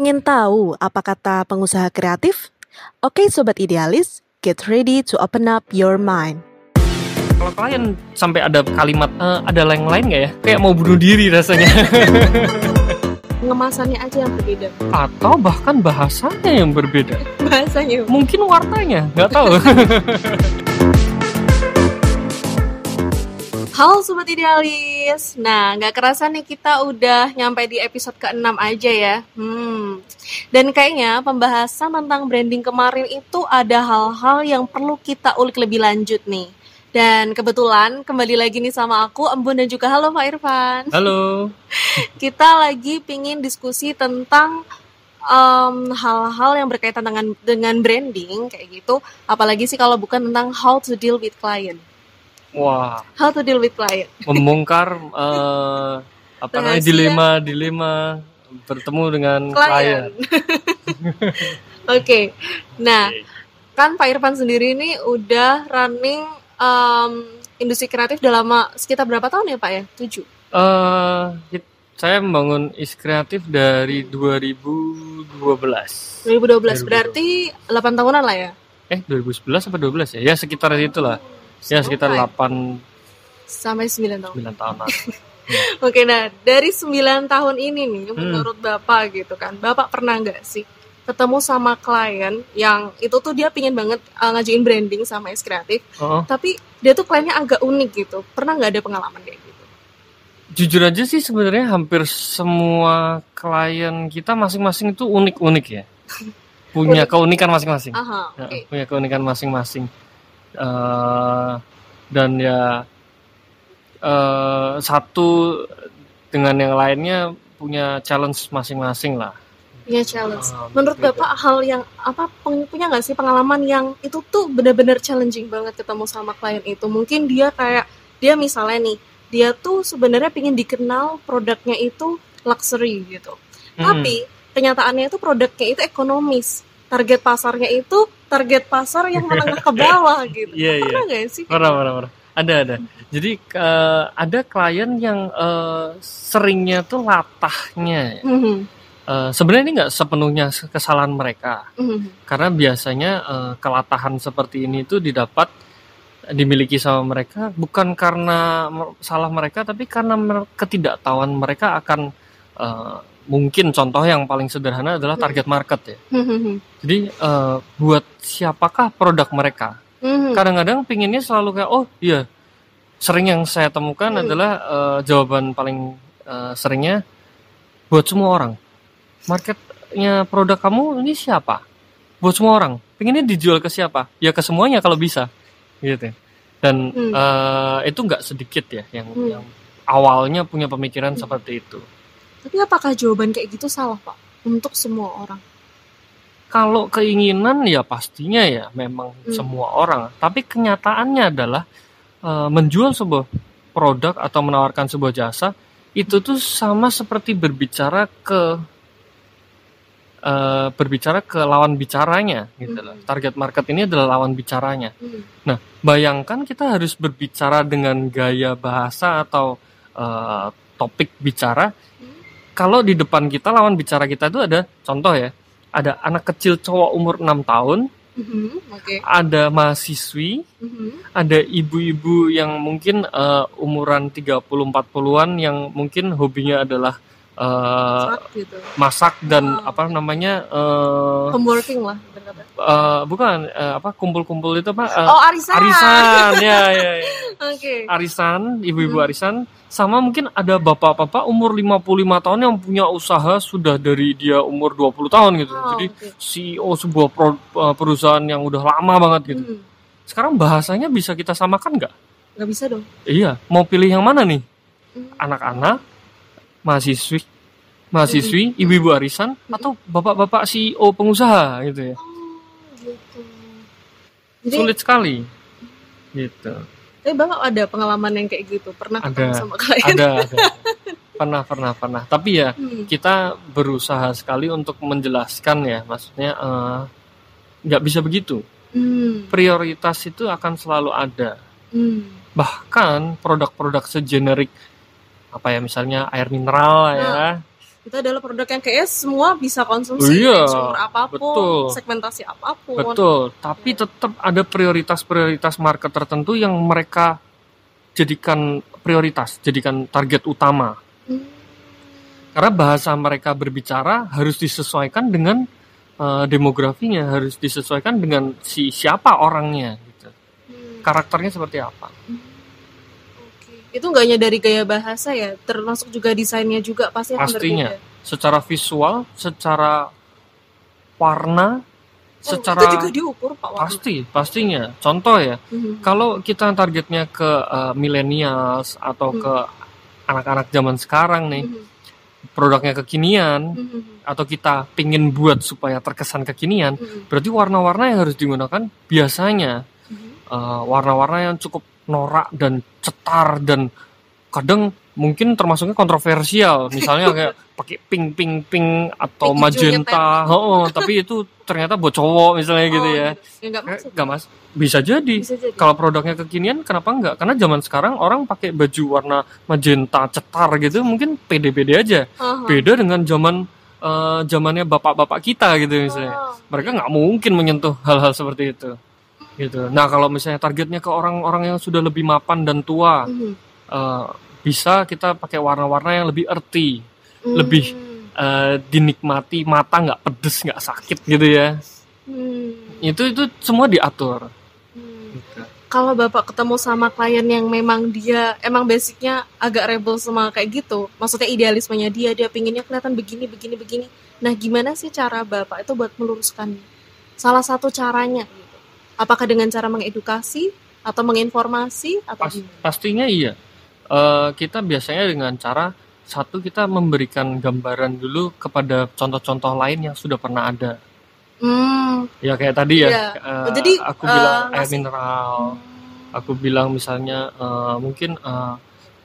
Pengen tahu apa kata pengusaha kreatif? Oke Sobat Idealis, get ready to open up your mind. Kalau klien sampai ada kalimat "Eh, ada yang lain nggak ya? Kayak mau bunuh diri rasanya. Ngemasannya aja yang berbeda. Atau bahkan bahasanya yang berbeda. Bahasanya. Mungkin warnanya, nggak tahu. Halo Sobat Idealis. Nah, nggak kerasa nih kita udah nyampe di episode ke-6 aja ya. Hmm. Dan kayaknya pembahasan tentang branding kemarin itu ada hal-hal yang perlu kita ulik lebih lanjut nih. Dan kebetulan kembali lagi nih sama aku, Embun dan juga halo Pak Irfan. Halo. Kita lagi pingin diskusi tentang hal-hal yang berkaitan dengan dengan branding kayak gitu. Apalagi sih kalau bukan tentang how to deal with client. Wah, How to deal with client. membongkar eh, apa namanya Rahasia. dilema-dilema bertemu dengan klien. Oke, nah kan Pak Irfan sendiri ini udah running em, industri kreatif udah lama sekitar berapa tahun ya Pak ya? Tujuh. Eh, hit- saya membangun is kreatif dari 2012. 2012 berarti 8 tahunan lah ya. Eh, 2011 apa 12 ya? Ya sekitar itulah. Ya sekitar Oke. 8 sampai 9 tahun. 9 tahunan. Oke, nah dari 9 tahun ini nih Hmm. menurut Bapak gitu kan. Bapak pernah nggak sih ketemu sama klien yang itu tuh dia pingin banget uh, ngajuin branding sama is kreatif, Oh, tapi dia tuh kliennya agak unik gitu. Pernah nggak ada pengalaman kayak gitu? jujur aja sih sebenarnya hampir semua klien kita masing-masing itu unik-unik ya. Punya Unik. keunikan masing-masing. Aha, Ya, oke. punya keunikan masing-masing Eh, dan ya eh, satu dengan yang lainnya punya challenge masing-masing lah Punya challenge. Ah, Menurut beda. Bapak hal yang apa peng- punya nggak sih pengalaman yang itu tuh benar-benar challenging banget ketemu sama klien itu? Mungkin dia kayak dia misalnya nih, dia tuh sebenarnya pingin dikenal produknya itu luxury gitu. Hmm. Tapi kenyataannya itu produknya itu ekonomis. Target pasarnya itu target pasar yang menengah ke bawah gitu. Iya, iya. Pernah nggak sih? Pernah, pernah, pernah. Ada, ada. Jadi eh, ada klien yang eh, seringnya tuh latahnya. Mhm, Eh, sebenarnya ini nggak sepenuhnya kesalahan mereka, mhm, karena biasanya eh, kelatahan seperti ini tuh didapat dimiliki sama mereka bukan karena salah mereka, tapi karena ketidaktahuan mereka akan eh, mungkin contoh yang paling sederhana adalah target market ya. mhm, Jadi eh, buat siapakah produk mereka? kadang-kadang pinginnya selalu kayak oh iya sering yang saya temukan Hmm. adalah eh, jawaban paling eh, seringnya buat semua orang marketnya produk kamu ini siapa buat semua orang pinginnya dijual ke siapa ya ke semuanya kalau bisa gitu dan Hmm. eh, itu nggak sedikit ya yang, Hmm. yang awalnya punya pemikiran Hmm. seperti itu Tapi apakah jawaban kayak gitu salah Pak untuk semua orang? kalau keinginan ya pastinya ya memang Hmm. semua orang tapi kenyataannya adalah eh, menjual sebuah produk atau menawarkan sebuah jasa itu tuh sama seperti berbicara ke eh, berbicara ke lawan bicaranya gitu loh Hmm. target market ini adalah lawan bicaranya Hmm. bayangkan kita harus berbicara dengan gaya bahasa atau eh, topik bicara kalau di depan kita lawan bicara kita itu ada contoh ya ada anak kecil cowok umur 6 tahun Mhm, Oke. ada mahasiswi Mhm. ada ibu-ibu yang mungkin eh, umuran 30-40an yang mungkin hobinya adalah eh, Saat gitu. masak dan Oh. apa namanya eh, Homeworking lah. eh, bukan eh, apa kumpul-kumpul itu apa eh, Oh arisan. arisan ya ya, ya. Oke. arisan ibu-ibu Hmm. arisan sama mungkin ada bapak-bapak umur 55 tahun yang punya usaha sudah dari dia umur 20 tahun gitu Oh, jadi oke. CEO sebuah pro- eh, perusahaan yang udah lama banget gitu Hmm. sekarang bahasanya bisa kita samakan nggak Nggak bisa dong. iya mau pilih yang mana nih Hmm. anak-anak mahasiswi mahasiswi Hmm. ibu-ibu arisan atau bapak-bapak CEO pengusaha gitu ya Oh gitu. Jadi, sulit sekali gitu tapi bapak ada pengalaman yang kayak gitu pernah ketemu Ada. sama klien? ada ada pernah pernah pernah tapi ya Hmm. kita berusaha sekali untuk menjelaskan ya maksudnya eh, nggak bisa begitu Hmm. prioritas itu akan selalu ada Hmm. bahkan produk-produk segenerik apa ya misalnya air mineral lah ya itu adalah produk yang kayaknya semua bisa konsumsi Iya, apa pun betul. segmentasi apa pun Betul, tapi tetap ada prioritas-prioritas market tertentu yang mereka jadikan prioritas, jadikan target utama. Hmm. Karena bahasa mereka berbicara harus disesuaikan dengan eh, demografinya, harus disesuaikan dengan si siapa orangnya, gitu. Hmm. karakternya seperti apa. Oke. Itu nggak hanya dari gaya bahasa ya termasuk juga desainnya juga pasti akan Pastinya. berbeda Secara visual, secara warna, Oh, secara itu juga diukur pak Warna. pasti, pastinya. Contoh ya, Mhm. kalau kita targetnya ke eh, millennials atau Hmm. ke anak-anak zaman sekarang nih, Mhm. produknya kekinian Mhm. atau kita pingin buat supaya terkesan kekinian, Mhm. berarti warna-warna yang harus digunakan biasanya Mhm. eh, warna-warna yang cukup norak dan cetar dan kadang mungkin termasuknya kontroversial, misalnya kayak pakai pink pink pink atau Pink magenta, oh, tapi itu ternyata buat cowok misalnya gitu Oh, ya, ya nggak masuk nggak mas, bisa jadi. bisa jadi Kalau produknya kekinian, kenapa enggak? Karena zaman sekarang orang pakai baju warna magenta cetar gitu, mungkin pede-pede aja. Aha. Beda dengan zaman eh, zamannya bapak-bapak kita gitu misalnya. Oh. Mereka nggak mungkin menyentuh hal-hal seperti itu. Gitu. Nah kalau misalnya targetnya ke orang-orang yang sudah lebih mapan dan tua, Mhm. eh, bisa kita pakai warna-warna yang lebih earthy, Hmm. lebih eh, dinikmati mata nggak pedes nggak sakit gitu ya. Hmm. Itu itu semua diatur. Hmm. Gitu. kalau bapak ketemu sama klien yang memang dia emang basicnya agak rebel sama kayak gitu maksudnya idealismenya dia dia pinginnya kelihatan begini begini begini nah gimana sih cara bapak itu buat meluruskannya salah satu caranya apakah dengan cara mengedukasi atau menginformasi atau Pas- gimana pastinya iya. Eh, kita biasanya dengan cara satu kita memberikan gambaran dulu kepada contoh-contoh lain yang sudah pernah ada. hmm. Ya kayak tadi ya. Iya. eh, Jadi, aku eh, bilang air ngasih- mineral. Aku bilang misalnya eh, mungkin eh,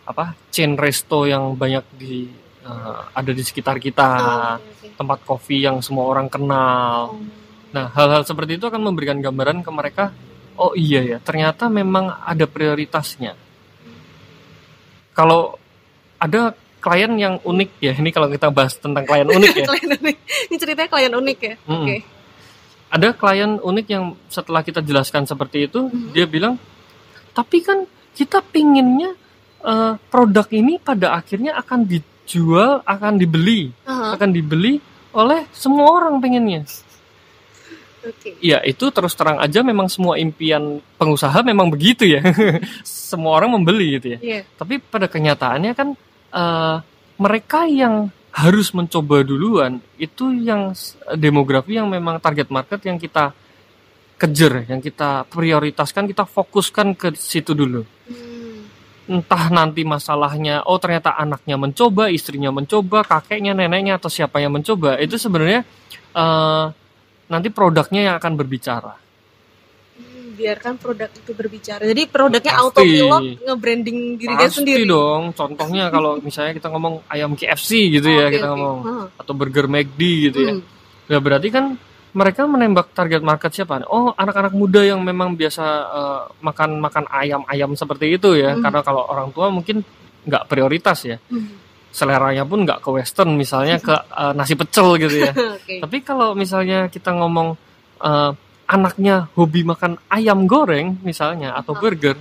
apa chain resto yang banyak di eh, ada di sekitar kita, Oh, oke, oke. tempat kopi yang semua orang kenal. Oh. Nah, hal-hal seperti itu akan memberikan gambaran ke mereka, oh iya ya, ternyata memang ada prioritasnya. Kalau ada klien yang unik ya, ini kalau kita bahas tentang klien unik ya. klien unik ini ceritanya klien unik ya Mm-mm. oke Ada klien unik yang setelah kita jelaskan seperti itu, Mhm. dia bilang, tapi kan kita pinginnya eh, produk ini pada akhirnya akan dijual, akan dibeli, Aha, akan dibeli oleh semua orang pengennya. Oke Ya itu terus terang aja memang semua impian pengusaha memang begitu ya. semua orang membeli gitu ya. Iya. Tapi pada kenyataannya kan eh, mereka yang harus mencoba duluan itu yang demografi yang memang target market yang kita kejar, yang kita prioritaskan, kita fokuskan ke situ dulu. Hmm. Entah nanti masalahnya, oh ternyata anaknya mencoba, istrinya mencoba, kakeknya, neneknya atau siapa yang mencoba, itu sebenarnya eh, nanti produknya yang akan berbicara. Hmm, biarkan produk itu berbicara. Jadi produknya Pasti. autopilot nge-branding diri dia Pasti sendiri. dong. Contohnya kalau misalnya kita ngomong ayam KFC gitu ya Oke, kita oke. ngomong Hah. atau burger McD gitu ya. Hmm. Ya berarti kan mereka menembak target market siapa? Oh anak-anak muda yang memang biasa eh, makan makan ayam-ayam seperti itu ya. Hmm. Karena kalau orang tua mungkin nggak prioritas ya. Hmm. Seleranya pun nggak ke western misalnya ke eh, nasi pecel gitu ya. Oke. Tapi kalau misalnya kita ngomong eh, anaknya hobi makan ayam goreng misalnya atau burger,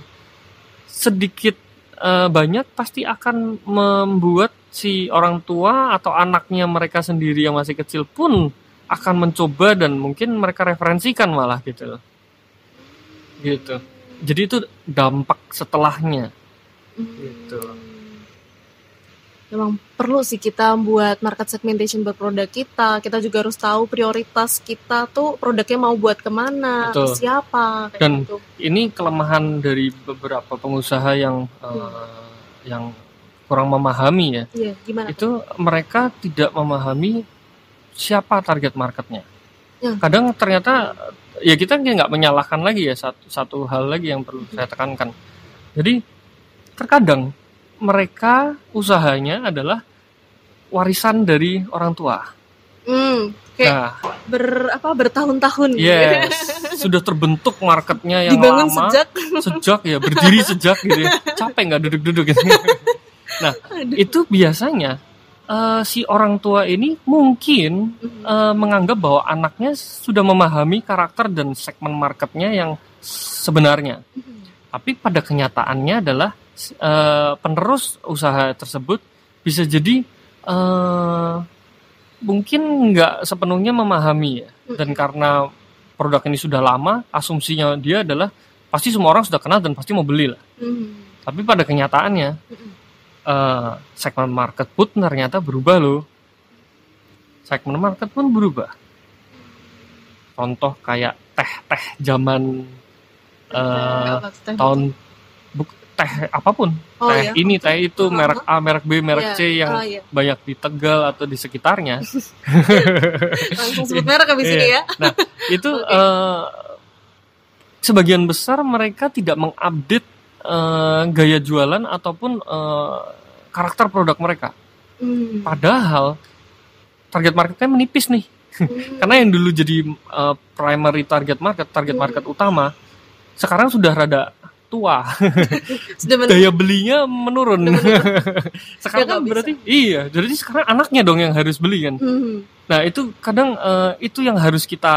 sedikit eh, banyak pasti akan membuat si orang tua atau anaknya mereka sendiri yang masih kecil pun akan mencoba dan mungkin mereka referensikan malah gitu. Gitu. Jadi itu dampak setelahnya. Gitu. Memang perlu sih kita buat market segmentation buat produk kita. Kita juga harus tahu prioritas kita tuh produknya mau buat ke mana, Betul. ke siapa, kayak Dan- gitu. Ini kelemahan dari beberapa pengusaha yang eh, yang kurang memahami ya. Iya, gimana? itu mereka tidak memahami siapa target marketnya. Ya. Kadang ternyata ya kita nggak menyalahkan lagi ya satu satu hal lagi yang perlu saya tekankan. Jadi terkadang mereka usahanya adalah warisan dari orang tua. Hmm, kayak Nah, ber apa bertahun-tahun yes, sudah terbentuk marketnya yang Dibangun lama, sejak sejak ya berdiri sejak gitu ya. Capek nggak duduk-duduk gitu. Nah, Aduh. itu biasanya eh, si orang tua ini mungkin eh, menganggap bahwa anaknya sudah memahami karakter dan segmen marketnya yang sebenarnya. Mhm. Tapi pada kenyataannya adalah eh, penerus usaha tersebut bisa jadi eh, mungkin nggak sepenuhnya memahami ya. Dan karena produk ini sudah lama, asumsinya dia adalah pasti semua orang sudah kenal dan pasti mau beli lah. Mhm. Tapi pada kenyataannya eh, segmen market pun ternyata berubah loh. Segmen market pun berubah. Contoh kayak teh-teh zaman eh, Apa tuh, teh? tahun buk, teh apa pun Oh, teh iya. ini teh itu Uh-huh. merek A merek B merek Iya. C yang Oh, iya. banyak di Tegal atau di sekitarnya langsung sebut merek habis ini Iya. ya. nah itu Oke. eh, sebagian besar mereka tidak mengupdate eh, gaya jualan ataupun eh, karakter produk mereka Hmm. padahal target marketnya menipis nih Hmm. karena yang dulu jadi eh, primary target market target Hmm. market utama sekarang sudah rada tua daya belinya menurun. sekarang kan berarti iya, jadi sekarang anaknya dong yang harus beli kan. Hmm. Nah itu kadang eh, itu yang harus kita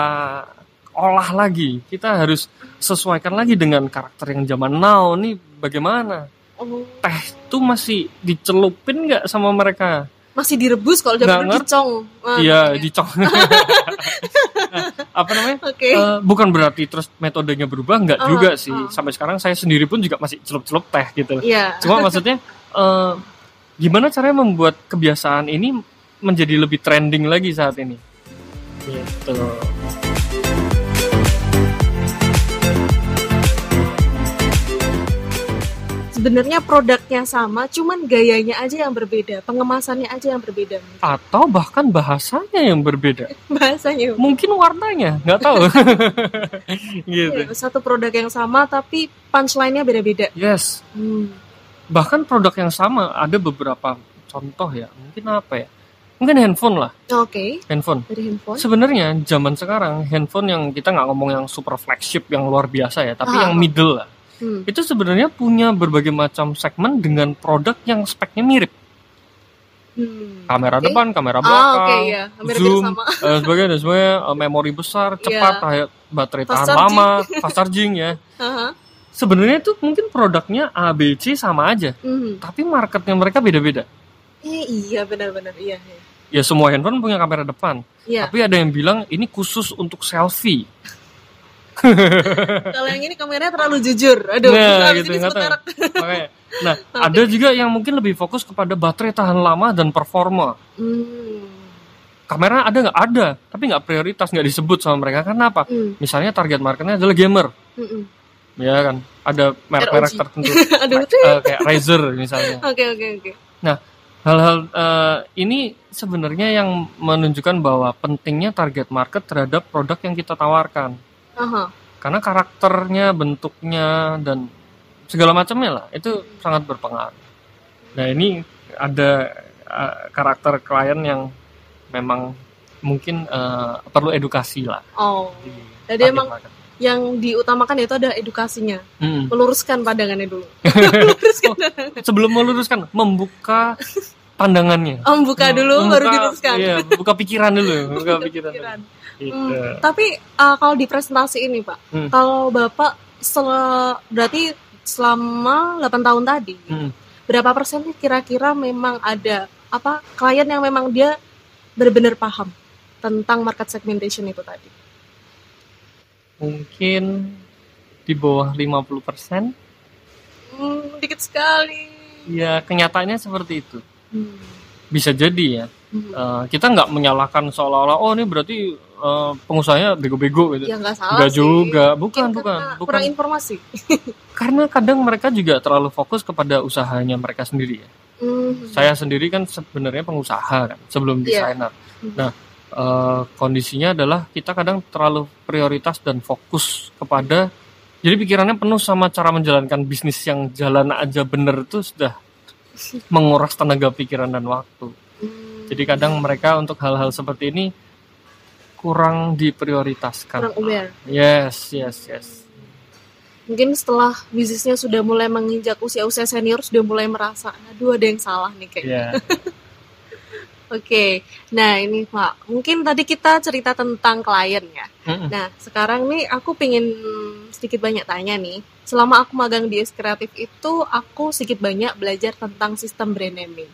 olah lagi. Kita harus sesuaikan lagi dengan karakter yang zaman now. Nih bagaimana? Oh, Teh tuh masih dicelupin nggak sama mereka? Masih direbus kalau Nggak zaman dulu dicong. Ah, Iya, iya. dicong. Nah, apa namanya? Oke. Eh, bukan berarti terus metodenya berubah nggak Ah, juga sih. ah. Sampai sekarang saya sendiri pun juga masih celup-celup teh gitu. Iya. Cuma maksudnya eh, gimana caranya membuat kebiasaan ini menjadi lebih trending lagi saat ini? Gitu. Sebenarnya produknya sama, cuman gayanya aja yang berbeda, pengemasannya aja yang berbeda. Atau bahkan bahasanya yang berbeda. Bahasanya. Mungkin warnanya, nggak tahu. gitu. Iya, satu produk yang sama tapi punchline-nya beda-beda. Yes. Hmm. Bahkan produk yang sama ada beberapa contoh ya. Mungkin apa ya? Mungkin handphone lah, Oke, handphone. dari handphone. Sebenarnya zaman sekarang handphone yang kita nggak ngomong yang super flagship yang luar biasa ya, tapi Ah. yang middle lah. Hmm. itu sebenarnya punya berbagai macam segmen dengan produk yang speknya mirip. Hmm. Kamera Oke. depan, kamera Ah, belakang, oke ya. Hampir-hampir zoom, sama. eh, sebagainya, dan sebagainya, eh, memori besar, cepat, Iya. tahan- baterai Fast tahan charging. lama, fast charging ya. Aha. Sebenarnya itu mungkin produknya A, B, C sama aja, Hmm. tapi marketnya mereka beda-beda. Eh, iya benar-benar iya. iya. Ya semua handphone punya kamera depan, Iya. tapi ada yang bilang ini khusus untuk selfie. Kalau yang ini kameranya terlalu jujur. Aduh, Nah, habis gitu, ini sebut tahu. merek. Makanya, nah ada juga yang mungkin lebih fokus kepada baterai tahan lama dan performa. Hmm. kamera ada nggak ada tapi nggak prioritas nggak disebut sama mereka karena apa Hmm. misalnya target marketnya adalah gamer Hmm. ya kan ada merek-merek tertentu Aduh. Eh, kayak Razer misalnya Oke, oke, oke. hal-hal eh, ini sebenarnya yang menunjukkan bahwa pentingnya target market terhadap produk yang kita tawarkan Aha. karena karakternya bentuknya dan segala macamnya lah itu sangat berpengaruh nah ini ada eh, karakter klien yang memang mungkin eh, perlu edukasi lah Oh. di Jadi emang market. yang diutamakan itu ada edukasinya. Mm. Meluruskan pandangannya dulu. Meluruskan. Sebelum meluruskan, membuka pandangannya. Om buka dulu Membuka- baru diluruskan. Iya, buka pikiran dulu, buka pikiran. dulu. Gitu. Hmm, Tapi uh, kalau di presentasi ini, Pak, Hmm. kalau Bapak sel- berarti selama 8 tahun tadi, Mm. berapa persen kira-kira memang ada apa klien yang memang dia benar-benar paham tentang market segmentation itu tadi? Mungkin di bawah 50%. Hmm, dikit sekali. Ya, kenyataannya seperti itu. Hmm. Bisa jadi ya. Hmm. Eh, kita nggak menyalahkan seolah-olah oh ini berarti eh, pengusahanya bego-bego gitu. Ya nggak salah Nggak sih. juga, bukan, Mungkin bukan, bukan. Kurang informasi. Karena kadang mereka juga terlalu fokus kepada usahanya mereka sendiri ya. Hmm. Saya sendiri kan sebenarnya pengusaha kan sebelum Iya. desainer. Hmm. Nah, eh, kondisinya adalah kita kadang terlalu prioritas dan fokus kepada jadi pikirannya penuh sama cara menjalankan bisnis yang jalan aja bener itu sudah menguras tenaga pikiran dan waktu. Hmm. Jadi kadang mereka untuk hal-hal seperti ini kurang diprioritaskan. kurang aware. Yes, yes, yes. Mungkin setelah bisnisnya sudah mulai menginjak usia-usia senior sudah mulai merasa, aduh ada yang salah nih kayak. Ya. Oke, nah ini Pak, mungkin tadi kita cerita tentang klien ya. Mm-mm. Nah, sekarang nih aku pengen sedikit banyak tanya nih. Selama aku magang di S Kreatif itu, aku sedikit banyak belajar tentang sistem brand naming.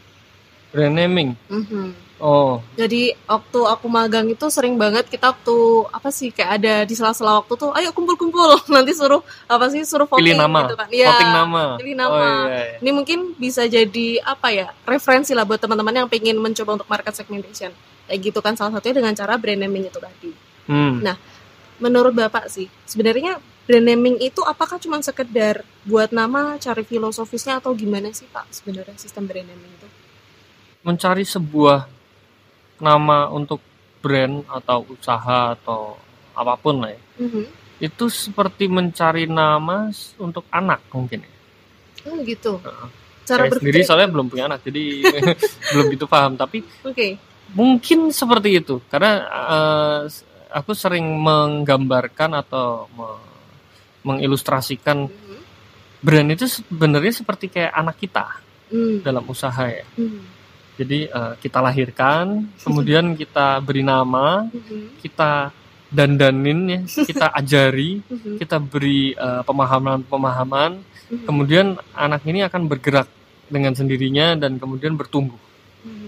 Brand naming. Mhm. Oh, Jadi waktu aku magang itu sering banget kita waktu apa sih kayak ada di sela-sela waktu tuh, ayo kumpul-kumpul, nanti suruh apa sih suruh voting pilih nama. gitu kan. Iya, Voting nama. pilih nama. Oh, iya, iya. Ini mungkin bisa jadi apa ya referensi lah buat teman-teman yang pengen mencoba untuk market segmentation. Kayak gitu kan salah satunya dengan cara brand naming itu tadi. Hmm. Nah, Menurut Bapak sih, sebenarnya brand naming itu apakah cuma sekedar buat nama, cari filosofisnya atau gimana sih Pak sebenarnya sistem brand naming itu? Mencari sebuah nama untuk brand atau usaha atau apa pun lah ya. Mhm. Itu seperti mencari nama untuk anak mungkin ya. Oh gitu. Heeh. Cara Saya sendiri soalnya belum punya anak jadi belum gitu paham tapi Oke. mungkin seperti itu karena s- aku sering menggambarkan atau me- mengilustrasikan Mhm. brand itu sebenarnya seperti kayak anak kita Hmm. dalam usaha ya. Mhm. Jadi eh, kita lahirkan, kemudian kita beri nama, Mhm. kita dandanin ya, kita ajari, Mhm. kita beri eh, pemahaman-pemahaman, Mhm. kemudian anak ini akan bergerak dengan sendirinya dan kemudian bertumbuh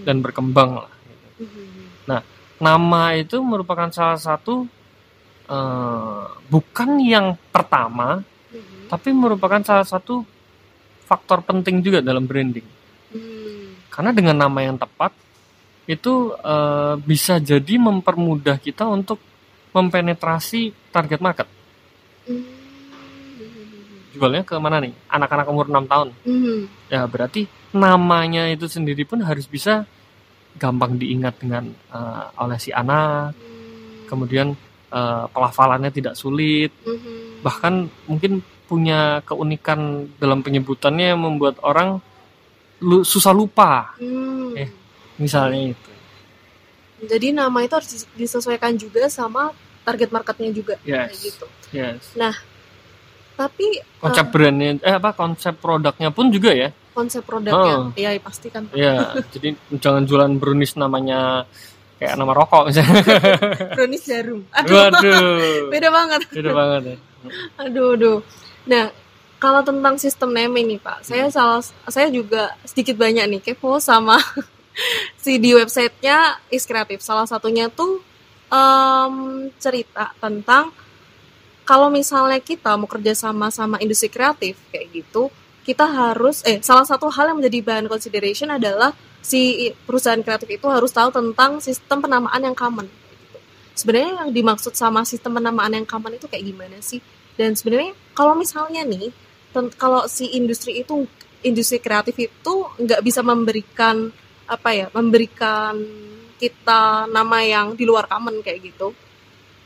dan berkembang lah. Mhm. Nama itu merupakan salah satu eh, bukan yang pertama, tapi merupakan salah satu faktor penting juga dalam branding. Karena dengan nama yang tepat itu eh, bisa jadi mempermudah kita untuk mempenetrasi target market. Mhm. Jualnya ke mana nih? Anak-anak umur 6 tahun. Mhm. Ya, berarti namanya itu sendiri pun harus bisa gampang diingat dengan eh, oleh si anak. Kemudian eh, pelafalannya tidak sulit. Mhm. Bahkan mungkin punya keunikan dalam penyebutannya yang membuat orang lu, susah lupa. Hmm. Eh. Misalnya itu. Jadi nama itu harus dis- disesuaikan juga sama target marketnya juga kayak Yes. gitu. Yes. Tapi Konsep brandnya eh apa konsep produknya pun juga ya. konsep produknya, Oh. ya pasti kan. Iya, jadi jangan jualan brownies namanya kayak nama rokok misalnya. Brownies jarum. Aduh, Waduh. beda banget. Beda banget ya. Aduh, aduh. Nah, kalau tentang sistem naming nih Pak, saya salah, saya juga sedikit banyak nih kepo sama si di websitenya is kreatif. Salah satunya tuh em, cerita tentang kalau misalnya kita mau kerja sama sama industri kreatif kayak gitu, kita harus eh salah satu hal yang menjadi bahan consideration adalah si perusahaan kreatif itu harus tahu tentang sistem penamaan yang common. gitu. Sebenarnya yang dimaksud sama sistem penamaan yang common itu kayak gimana sih? Dan sebenarnya kalau misalnya nih, kalau si industri itu industri kreatif itu nggak bisa memberikan apa ya, memberikan kita nama yang di luar common kayak gitu,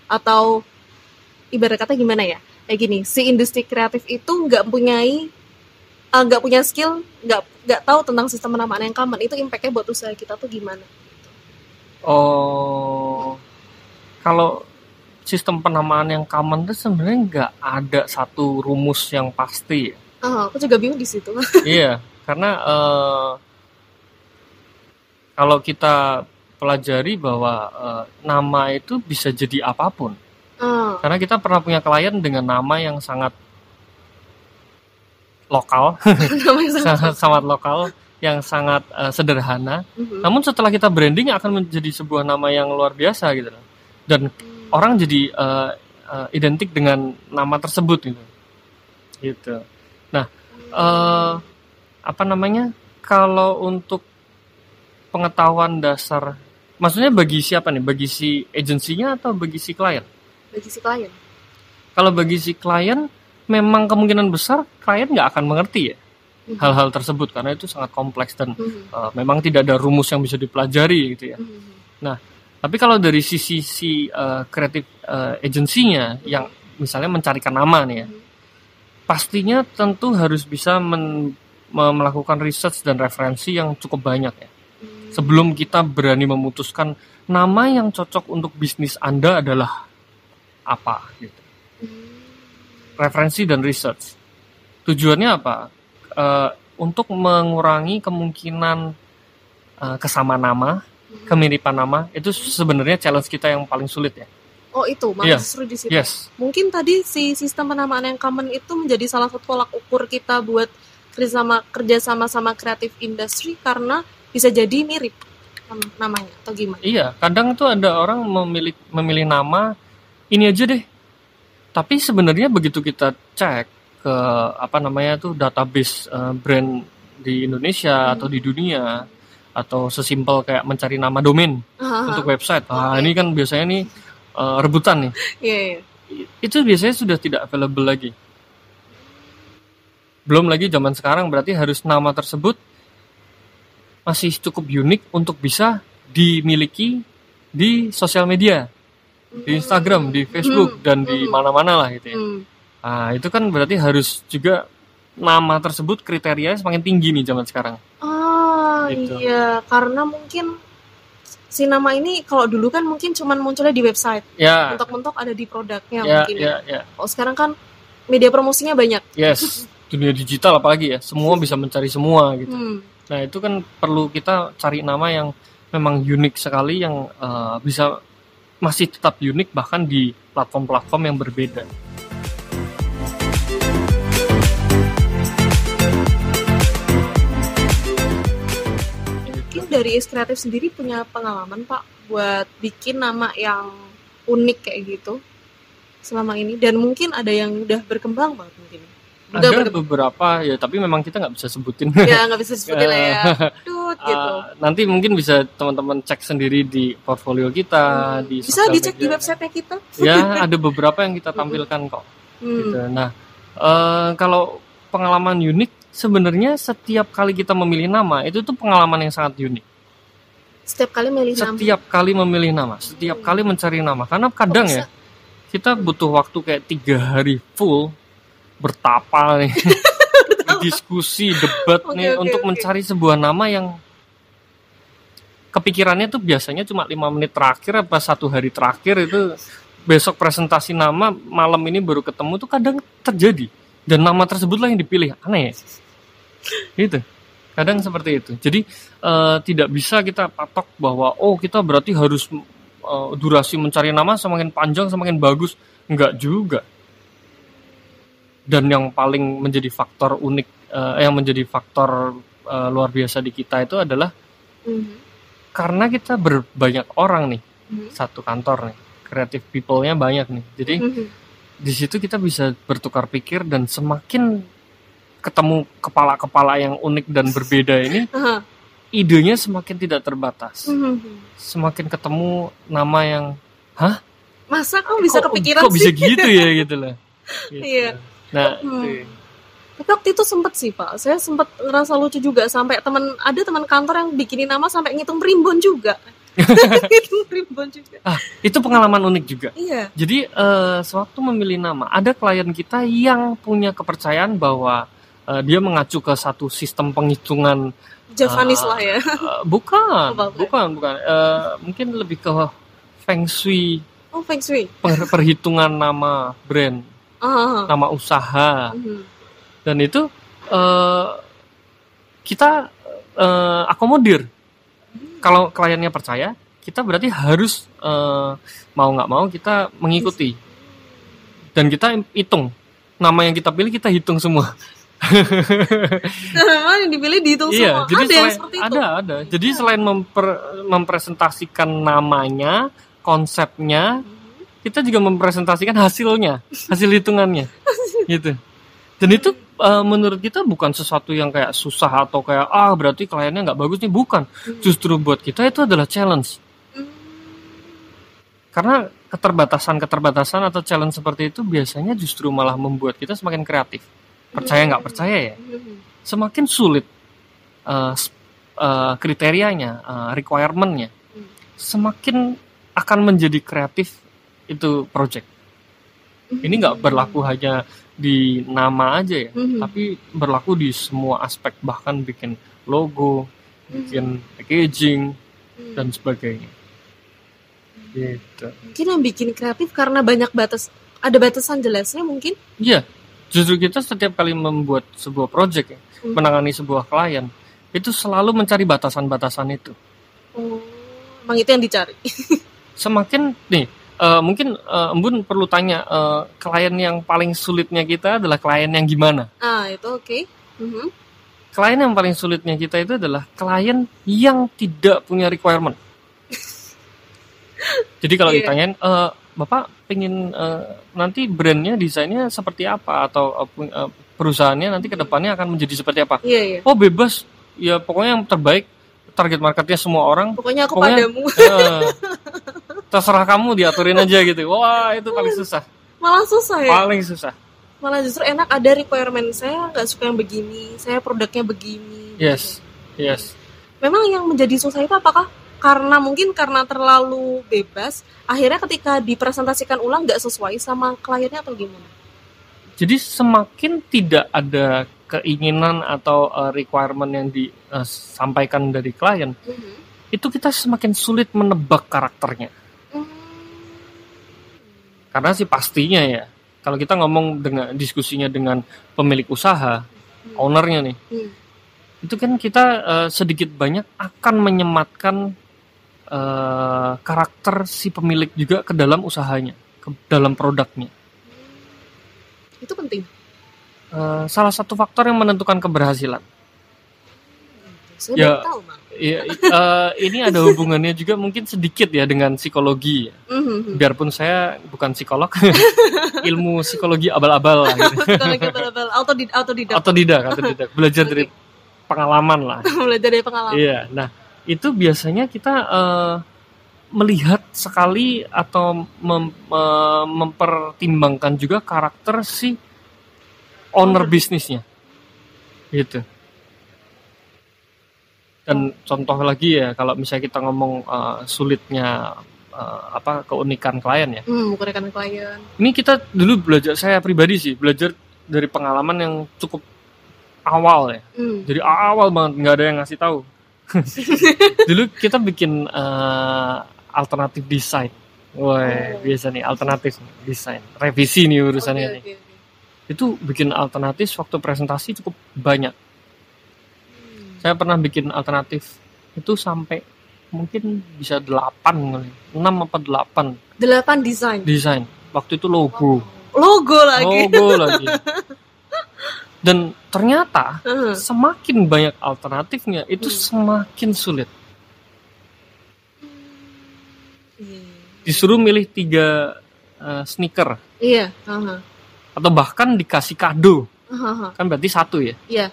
atau ibarat kata gimana ya? Kayak gini, si industri kreatif itu nggak punyai eh, nggak punya skill, nggak nggak tahu tentang sistem penamaan yang common itu impactnya buat usaha kita tuh gimana? Oh, kalau sistem penamaan yang common itu sebenarnya nggak ada satu rumus yang pasti. ya. Ah, aku juga bingung di situ. iya, karena eh, kalau kita pelajari bahwa eh, nama itu bisa jadi apa pun. Ah, Karena kita pernah punya klien dengan nama yang sangat lokal, sangat sangat lokal, yang sangat eh, sederhana. Mhm. Namun setelah kita branding akan menjadi sebuah nama yang luar biasa gitu loh. Dan Hmm. Orang jadi eh, eh, identik dengan nama tersebut gitu. Gitu. Nah, eh, apa namanya? Kalau untuk pengetahuan dasar, maksudnya bagi siapa nih? Bagi si agensinya atau bagi si klien? bagi si klien. Kalau bagi si klien, memang kemungkinan besar klien nggak akan mengerti ya Mhm. hal-hal tersebut karena itu sangat kompleks dan Mhm. eh, memang tidak ada rumus yang bisa dipelajari gitu ya. Mhm. Tapi kalau dari sisi si eh, kreatif eh, agensinya yang misalnya mencarikan nama nih ya, pastinya tentu harus bisa men- me- melakukan research dan referensi yang cukup banyak ya. Sebelum kita berani memutuskan nama yang cocok untuk bisnis Anda adalah apa gitu. Referensi dan research. Tujuannya apa? Eh, untuk mengurangi kemungkinan eh, kesama nama kemiripan nama itu sebenarnya challenge kita yang paling sulit ya. Oh itu malah Iya. justru di situ. Yes. Mungkin tadi si sistem penamaan yang common itu menjadi salah satu tolak ukur kita buat kerjasama kerjasama sama kreatif industri karena bisa jadi mirip nam- namanya atau gimana? Iya, kadang tuh ada orang memilih memilih nama ini aja deh. Tapi sebenarnya begitu kita cek ke apa namanya tuh database eh, brand di Indonesia Hmm. atau di dunia atau sesimpel kayak mencari nama domain Ah, untuk website. Ah, Oke. ini kan biasanya nih eh, rebutan nih. Iya, iya. Itu biasanya sudah tidak available lagi. Belum lagi zaman sekarang berarti harus nama tersebut masih cukup unik untuk bisa dimiliki di sosial media, di Instagram, di Facebook Hmm, dan di hmm. mana-mana lah gitu ya. Hmm. Nah, itu kan berarti harus juga nama tersebut kriterianya semakin tinggi nih zaman sekarang. Gitu. iya, karena mungkin si nama ini kalau dulu kan mungkin cuman munculnya di website, Ya, mentok-mentok ada di produknya ya, mungkin. ya, ya. Kalau sekarang kan media promosinya banyak. Yes, dunia digital apalagi ya, semua bisa mencari semua gitu. Hmm. Nah, itu kan perlu kita cari nama yang memang unik sekali yang eh, bisa masih tetap unik bahkan di platform-platform yang berbeda. Dari Is Kreatif sendiri punya pengalaman Pak buat bikin nama yang unik kayak gitu selama ini dan mungkin ada yang udah berkembang banget mungkin. Udah Ada berkembang. beberapa ya, tapi memang kita nggak bisa sebutin. Ya nggak bisa disebutin lah ya. Dut gitu. Ah, nanti mungkin bisa teman-teman cek sendiri di portfolio kita, Hmm. di Bisa dicek di media. websitenya kita. Ya, ada beberapa yang kita tampilkan kok. Hmm. Gitu. Nah, eh, kalau pengalaman unik, sebenarnya setiap kali kita memilih nama itu tuh pengalaman yang sangat unik. Setiap kali milih nama. Setiap kali memilih nama, setiap Hmm. kali mencari nama, karena kadang Kok ya kita butuh waktu kayak tiga hari full bertapa nih, diskusi, debat Oke, nih oke, untuk oke. mencari sebuah nama yang kepikirannya tuh biasanya cuma lima menit terakhir apa satu hari terakhir itu besok presentasi nama malam ini baru ketemu tuh kadang terjadi. Dan nama tersebutlah yang dipilih. Aneh ya? Gitu kadang seperti itu jadi eh, tidak bisa kita patok bahwa oh kita berarti harus eh, durasi mencari nama semakin panjang semakin bagus enggak juga dan yang paling menjadi faktor unik eh, yang menjadi faktor eh, luar biasa di kita itu adalah Mhm. karena kita berbanyak orang nih Mhm. satu kantor nih creative people-nya banyak nih jadi Mhm. di situ kita bisa bertukar pikir dan semakin ketemu kepala-kepala yang unik dan berbeda ini Aha. idenya semakin tidak terbatas Mhm. semakin ketemu nama yang Masa kamu bisa kok, kepikiran kok sih? bisa gitu ya gitu lah Gitu. Iya. nah Hmm. itu. Tapi waktu itu sempet sih pak, saya sempet ngerasa lucu juga sampai teman ada teman kantor yang bikinin nama sampai ngitung primbon juga. ngitung primbon juga. itu pengalaman unik juga Iya. Jadi eh, sewaktu memilih nama, ada klien kita yang punya kepercayaan bahwa eh, dia mengacu ke satu sistem penghitungan Javanis Ah. lah ya. eh, bukan, apa? bukan, bukan. Eh, mungkin lebih ke feng shui, Oh feng shui. per- perhitungan nama brand, Ah. nama usaha, Mhm. dan itu eh, kita eh, akomodir. Kalau kliennya percaya, kita berarti harus eh, mau nggak mau kita mengikuti dan kita hitung nama yang kita pilih kita hitung semua. Nama yang dipilih dihitung iya, semua. jadi ada yang selain, seperti itu. ada ada. Jadi selain memper- mempresentasikan namanya, konsepnya, Mhm. kita juga mempresentasikan hasilnya, hasil hitungannya, gitu. Dan itu eh, menurut kita bukan sesuatu yang kayak susah atau kayak ah berarti kliennya nggak bagus nih, bukan. Mhm. Justru buat kita itu adalah challenge. Hmm. Karena keterbatasan-keterbatasan atau challenge seperti itu biasanya justru malah membuat kita semakin kreatif. Percaya nggak percaya ya, semakin sulit s- eh, kriterianya, eh, requirement-nya, semakin akan menjadi kreatif itu project. Ini nggak berlaku hanya di nama aja ya, tapi berlaku di semua aspek bahkan bikin logo, bikin packaging dan sebagainya. Gitu. mungkin yang bikin kreatif karena banyak batas ada batasan jelasnya mungkin Iya, justru kita setiap kali membuat sebuah project ya, Hmm. menangani sebuah klien, itu selalu mencari batasan-batasan itu. oh emang itu yang dicari. Semakin nih eh, mungkin eh, Embun perlu tanya eh, klien yang paling sulitnya kita adalah klien yang gimana? ah, itu oke. Mhm. Klien yang paling sulitnya kita itu adalah klien yang tidak punya requirement. Jadi kalau Iya. ditanyain, "Eh, Bapak pengen eh, nanti brandnya desainnya seperti apa atau eh, perusahaannya nanti ke depannya akan menjadi seperti apa?" Iya, iya. Oh bebas, ya pokoknya yang terbaik target marketnya semua orang. Pokoknya aku Pokoknya- padamu. eh, terserah kamu diaturin aja gitu. Wah itu paling susah, Malah susah ya. paling susah. Malah justru enak ada requirement saya nggak suka yang begini, saya produknya begini. Yes, yes. Memang yang menjadi susah itu apakah karena mungkin karena terlalu bebas, akhirnya ketika dipresentasikan ulang nggak sesuai sama kliennya atau gimana? Jadi semakin tidak ada keinginan atau uh, requirement yang disampaikan dari klien, Mhm. itu kita semakin sulit menebak karakternya. Hmm. Karena sih pastinya ya, kalau kita ngomong dengan diskusinya dengan pemilik usaha, ownernya nih, Hmm. itu kan kita uh, sedikit banyak akan menyematkan uh, karakter si pemilik juga ke dalam usahanya, ke dalam produknya. Itu penting. Uh, salah satu faktor yang menentukan keberhasilan. Saya Ya. tahu, i- eh, ini ada hubungannya juga mungkin sedikit ya dengan psikologi. ya. Mhm. Biarpun saya bukan psikolog, ilmu psikologi abal-abal lah. Gitu. Psikologi abal-abal, autodidak, belajar dari pengalaman lah. belajar dari pengalaman. Iya, nah itu biasanya kita eh, melihat sekali atau mem- eh, mempertimbangkan juga karakter si owner bisnisnya, gitu. Dan contoh lagi ya, kalau misalnya kita ngomong eh, sulitnya eh, apa keunikan klien ya, Hmm, rekan klien. ini kita dulu belajar saya pribadi sih belajar dari pengalaman yang cukup awal ya. Hmm. Jadi awal banget nggak ada yang ngasih tahu. Dulu kita bikin eh, alternatif desain. Woi, Oh. biasa nih alternatif desain. Revisi nih urusannya nih. oke, oke. Itu bikin alternatif waktu presentasi cukup banyak. Hmm. Saya pernah bikin alternatif itu sampai mungkin bisa 8 kali. 6 apa 8 Delapan desain. desain. Waktu itu logo. Logo lagi. Logo lagi. Dan ternyata Heeh. semakin banyak alternatifnya itu Hmm. semakin sulit. Iya. disuruh milih tiga eh, sneaker Iya. aha. atau bahkan dikasih kado Aha, kan berarti satu ya Iya.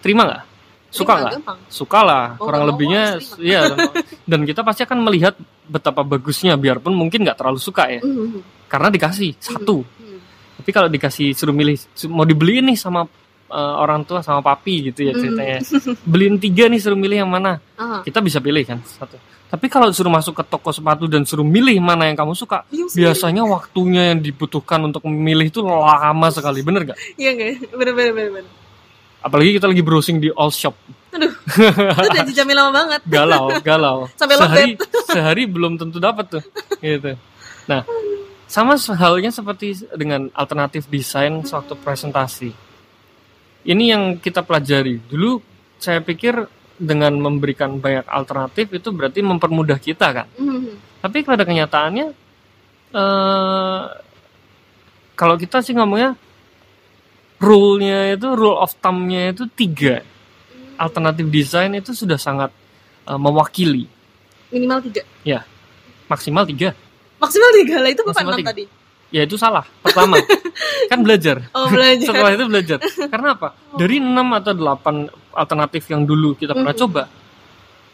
terima nggak suka nggak suka lah Oh, kurang lebihnya iya dan, kita pasti akan melihat betapa bagusnya biarpun mungkin nggak terlalu suka ya Mhm. karena dikasih satu Hmm. tapi kalau dikasih suruh milih mau dibeliin nih sama eh, orang tua sama papi gitu ya Hmm. ceritanya beliin tiga nih suruh milih yang mana Aha. kita bisa pilih kan satu tapi kalau suruh masuk ke toko sepatu dan suruh milih mana yang kamu suka Bingung sendiri. biasanya waktunya yang dibutuhkan untuk memilih itu lama sekali bener gak? Iya nggak? Bener bener bener. bener. apalagi kita lagi browsing di all shop Aduh, itu udah dijamin lama banget. galau galau Sampai sehari sehari belum tentu dapat tuh gitu nah sama halnya seperti dengan alternatif desain suatu presentasi ini yang kita pelajari dulu saya pikir dengan memberikan banyak alternatif itu berarti mempermudah kita kan Mhm. tapi pada kenyataannya eh kalau kita sih ngomongnya rule-nya itu rule of thumb-nya itu tiga alternatif desain itu sudah sangat eh, mewakili Minimal tiga. maksimal tiga Maksimal tiga lah itu bukan enam tadi. Ya itu salah pertama. Kan belajar. Oh belajar. setelah itu belajar. Karena apa? Dari enam atau delapan alternatif yang dulu kita pernah Mhm. coba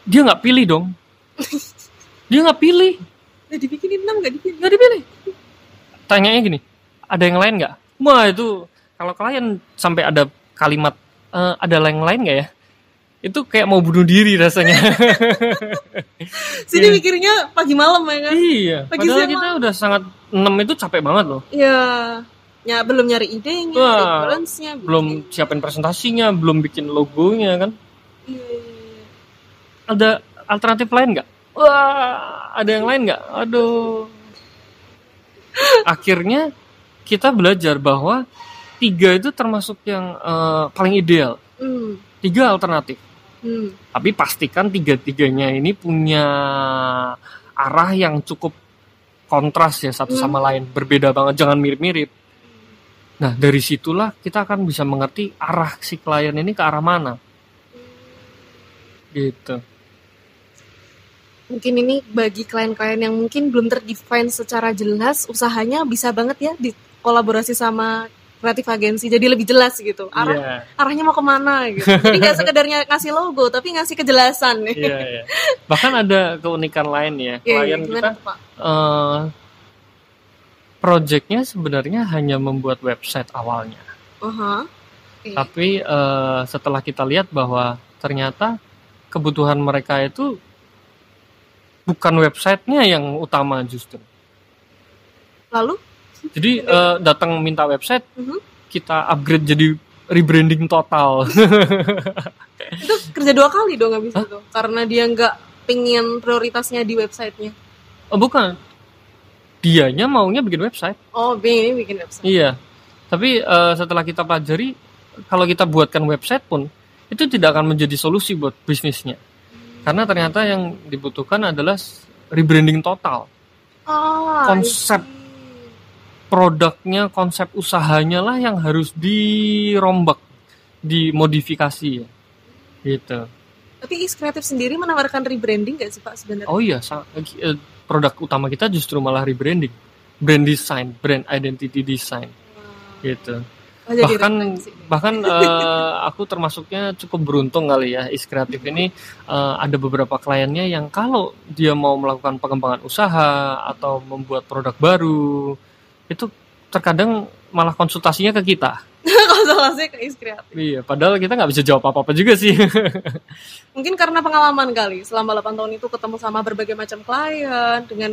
dia nggak pilih dong. Dia nggak pilih. Udah dibikinin enam nggak dipilih? nggak dipilih. Tanyanya gini ada yang lain nggak? Wah itu kalau klien sampai ada kalimat "Eh, ada yang lain nggak ya itu kayak mau bunuh diri rasanya Sini Iya. mikirnya pagi malam ya kan? iya Lagi padahal siapa? kita udah sangat enam itu capek banget loh Iya. Ya belum nyari idenya, Wah, nyari balance-nya. bikin- belum siapin presentasinya belum bikin logonya kan Iya, iya, iya. ada alternatif lain nggak wah ada yang lain nggak aduh akhirnya kita belajar bahwa tiga itu termasuk yang eh, paling ideal Hmm. tiga alternatif Hmm. Tapi pastikan tiga-tiganya ini punya arah yang cukup kontras ya satu Hmm. sama lain, berbeda banget, jangan mirip-mirip. Nah, dari situlah kita akan bisa mengerti arah si klien ini ke arah mana. Gitu. Mungkin ini bagi klien-klien yang mungkin belum terdefine secara jelas, usahanya bisa banget ya dikolaborasi sama kreatif agensi jadi lebih jelas gitu. Arah Iya, arahnya mau ke mana gitu. Jadi nggak sekedarnya ngasih logo, tapi ngasih kejelasan nih. iya, iya. Bahkan ada keunikan lain ya. Iya, iya, Klien kita tuh, Pak? eh projectnya sebenarnya hanya membuat website awalnya. Aha. Oke. Tapi eh, setelah kita lihat bahwa ternyata kebutuhan mereka itu bukan websitenya yang utama justru. Lalu Jadi eh, datang minta website, Mhm. kita upgrade jadi rebranding total. itu kerja dua kali dong habis itu karena dia nggak pingin prioritasnya di websitenya. Oh, bukan, dianya maunya bikin website. Oh, ini bikin website. Iya. Tapi eh, setelah kita pelajari, kalau kita buatkan website pun itu tidak akan menjadi solusi buat bisnisnya. Karena ternyata yang dibutuhkan adalah rebranding total. Ah, Konsep. Produknya, konsep usahanya lah yang harus dirombak, dimodifikasi ya. Gitu. Tapi Is Kreatif sendiri menawarkan rebranding nggak sih Pak sebenarnya? Oh iya, sa- eh, produk utama kita justru malah rebranding. Brand design, brand identity design gitu. Oh, bahkan bahkan eh, aku termasuknya cukup beruntung kali ya is kreatif ini eh, ada beberapa kliennya yang kalau dia mau melakukan pengembangan usaha atau membuat produk baru itu terkadang malah konsultasinya ke kita konsultasi ke Is Kreatif. iya padahal kita nggak bisa jawab apa apa juga sih Mungkin karena pengalaman kali selama 8 tahun itu ketemu sama berbagai macam klien dengan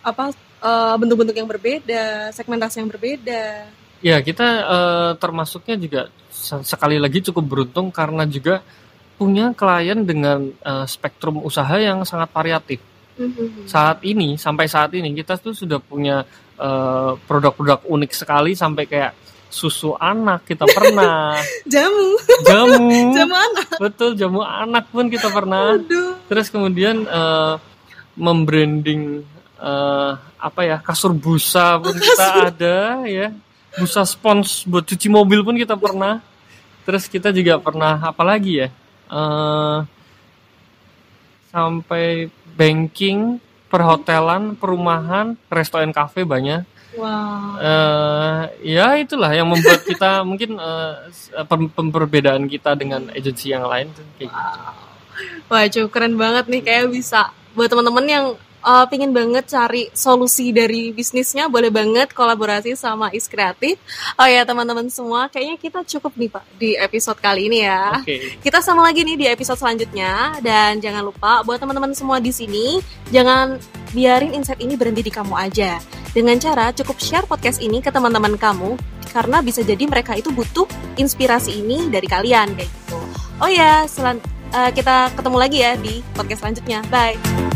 apa eh, bentuk-bentuk yang berbeda, segmentasi yang berbeda. ya kita eh, termasuknya juga se- sekali lagi cukup beruntung karena juga punya klien dengan eh, spektrum usaha yang sangat variatif Mhm. saat ini sampai saat ini kita tuh sudah punya eh, produk-produk unik sekali sampai kayak susu anak kita pernah. Jamu, jamu. Jamu anak. betul jamu anak pun kita pernah. Aduh. terus kemudian eh, membranding eh, apa ya kasur busa pun kita ada ya. Busa spons buat cuci mobil pun kita pernah. Terus kita juga pernah apa lagi ya eh, sampai banking perhotelan perumahan restoran kafe banyak Wow. eh ya itulah yang membuat kita mungkin eh, pem- pem- perbedaan kita dengan agensi yang lain tuh kayak gitu. Wah, cukup keren banget nih kayak bisa buat teman-teman yang uh, pingin banget cari solusi dari bisnisnya boleh banget kolaborasi sama Is Kreatif. Oh ya teman-teman semua, kayaknya kita cukup nih Pak di episode kali ini ya. Oke. Kita sama lagi nih di episode selanjutnya dan jangan lupa buat teman-teman semua di sini jangan biarin insight ini berhenti di kamu aja. Dengan cara cukup share podcast ini ke teman-teman kamu karena bisa jadi mereka itu butuh inspirasi ini dari kalian kayak gitu. Oh ya, selan eh, kita ketemu lagi ya di podcast selanjutnya. Bye.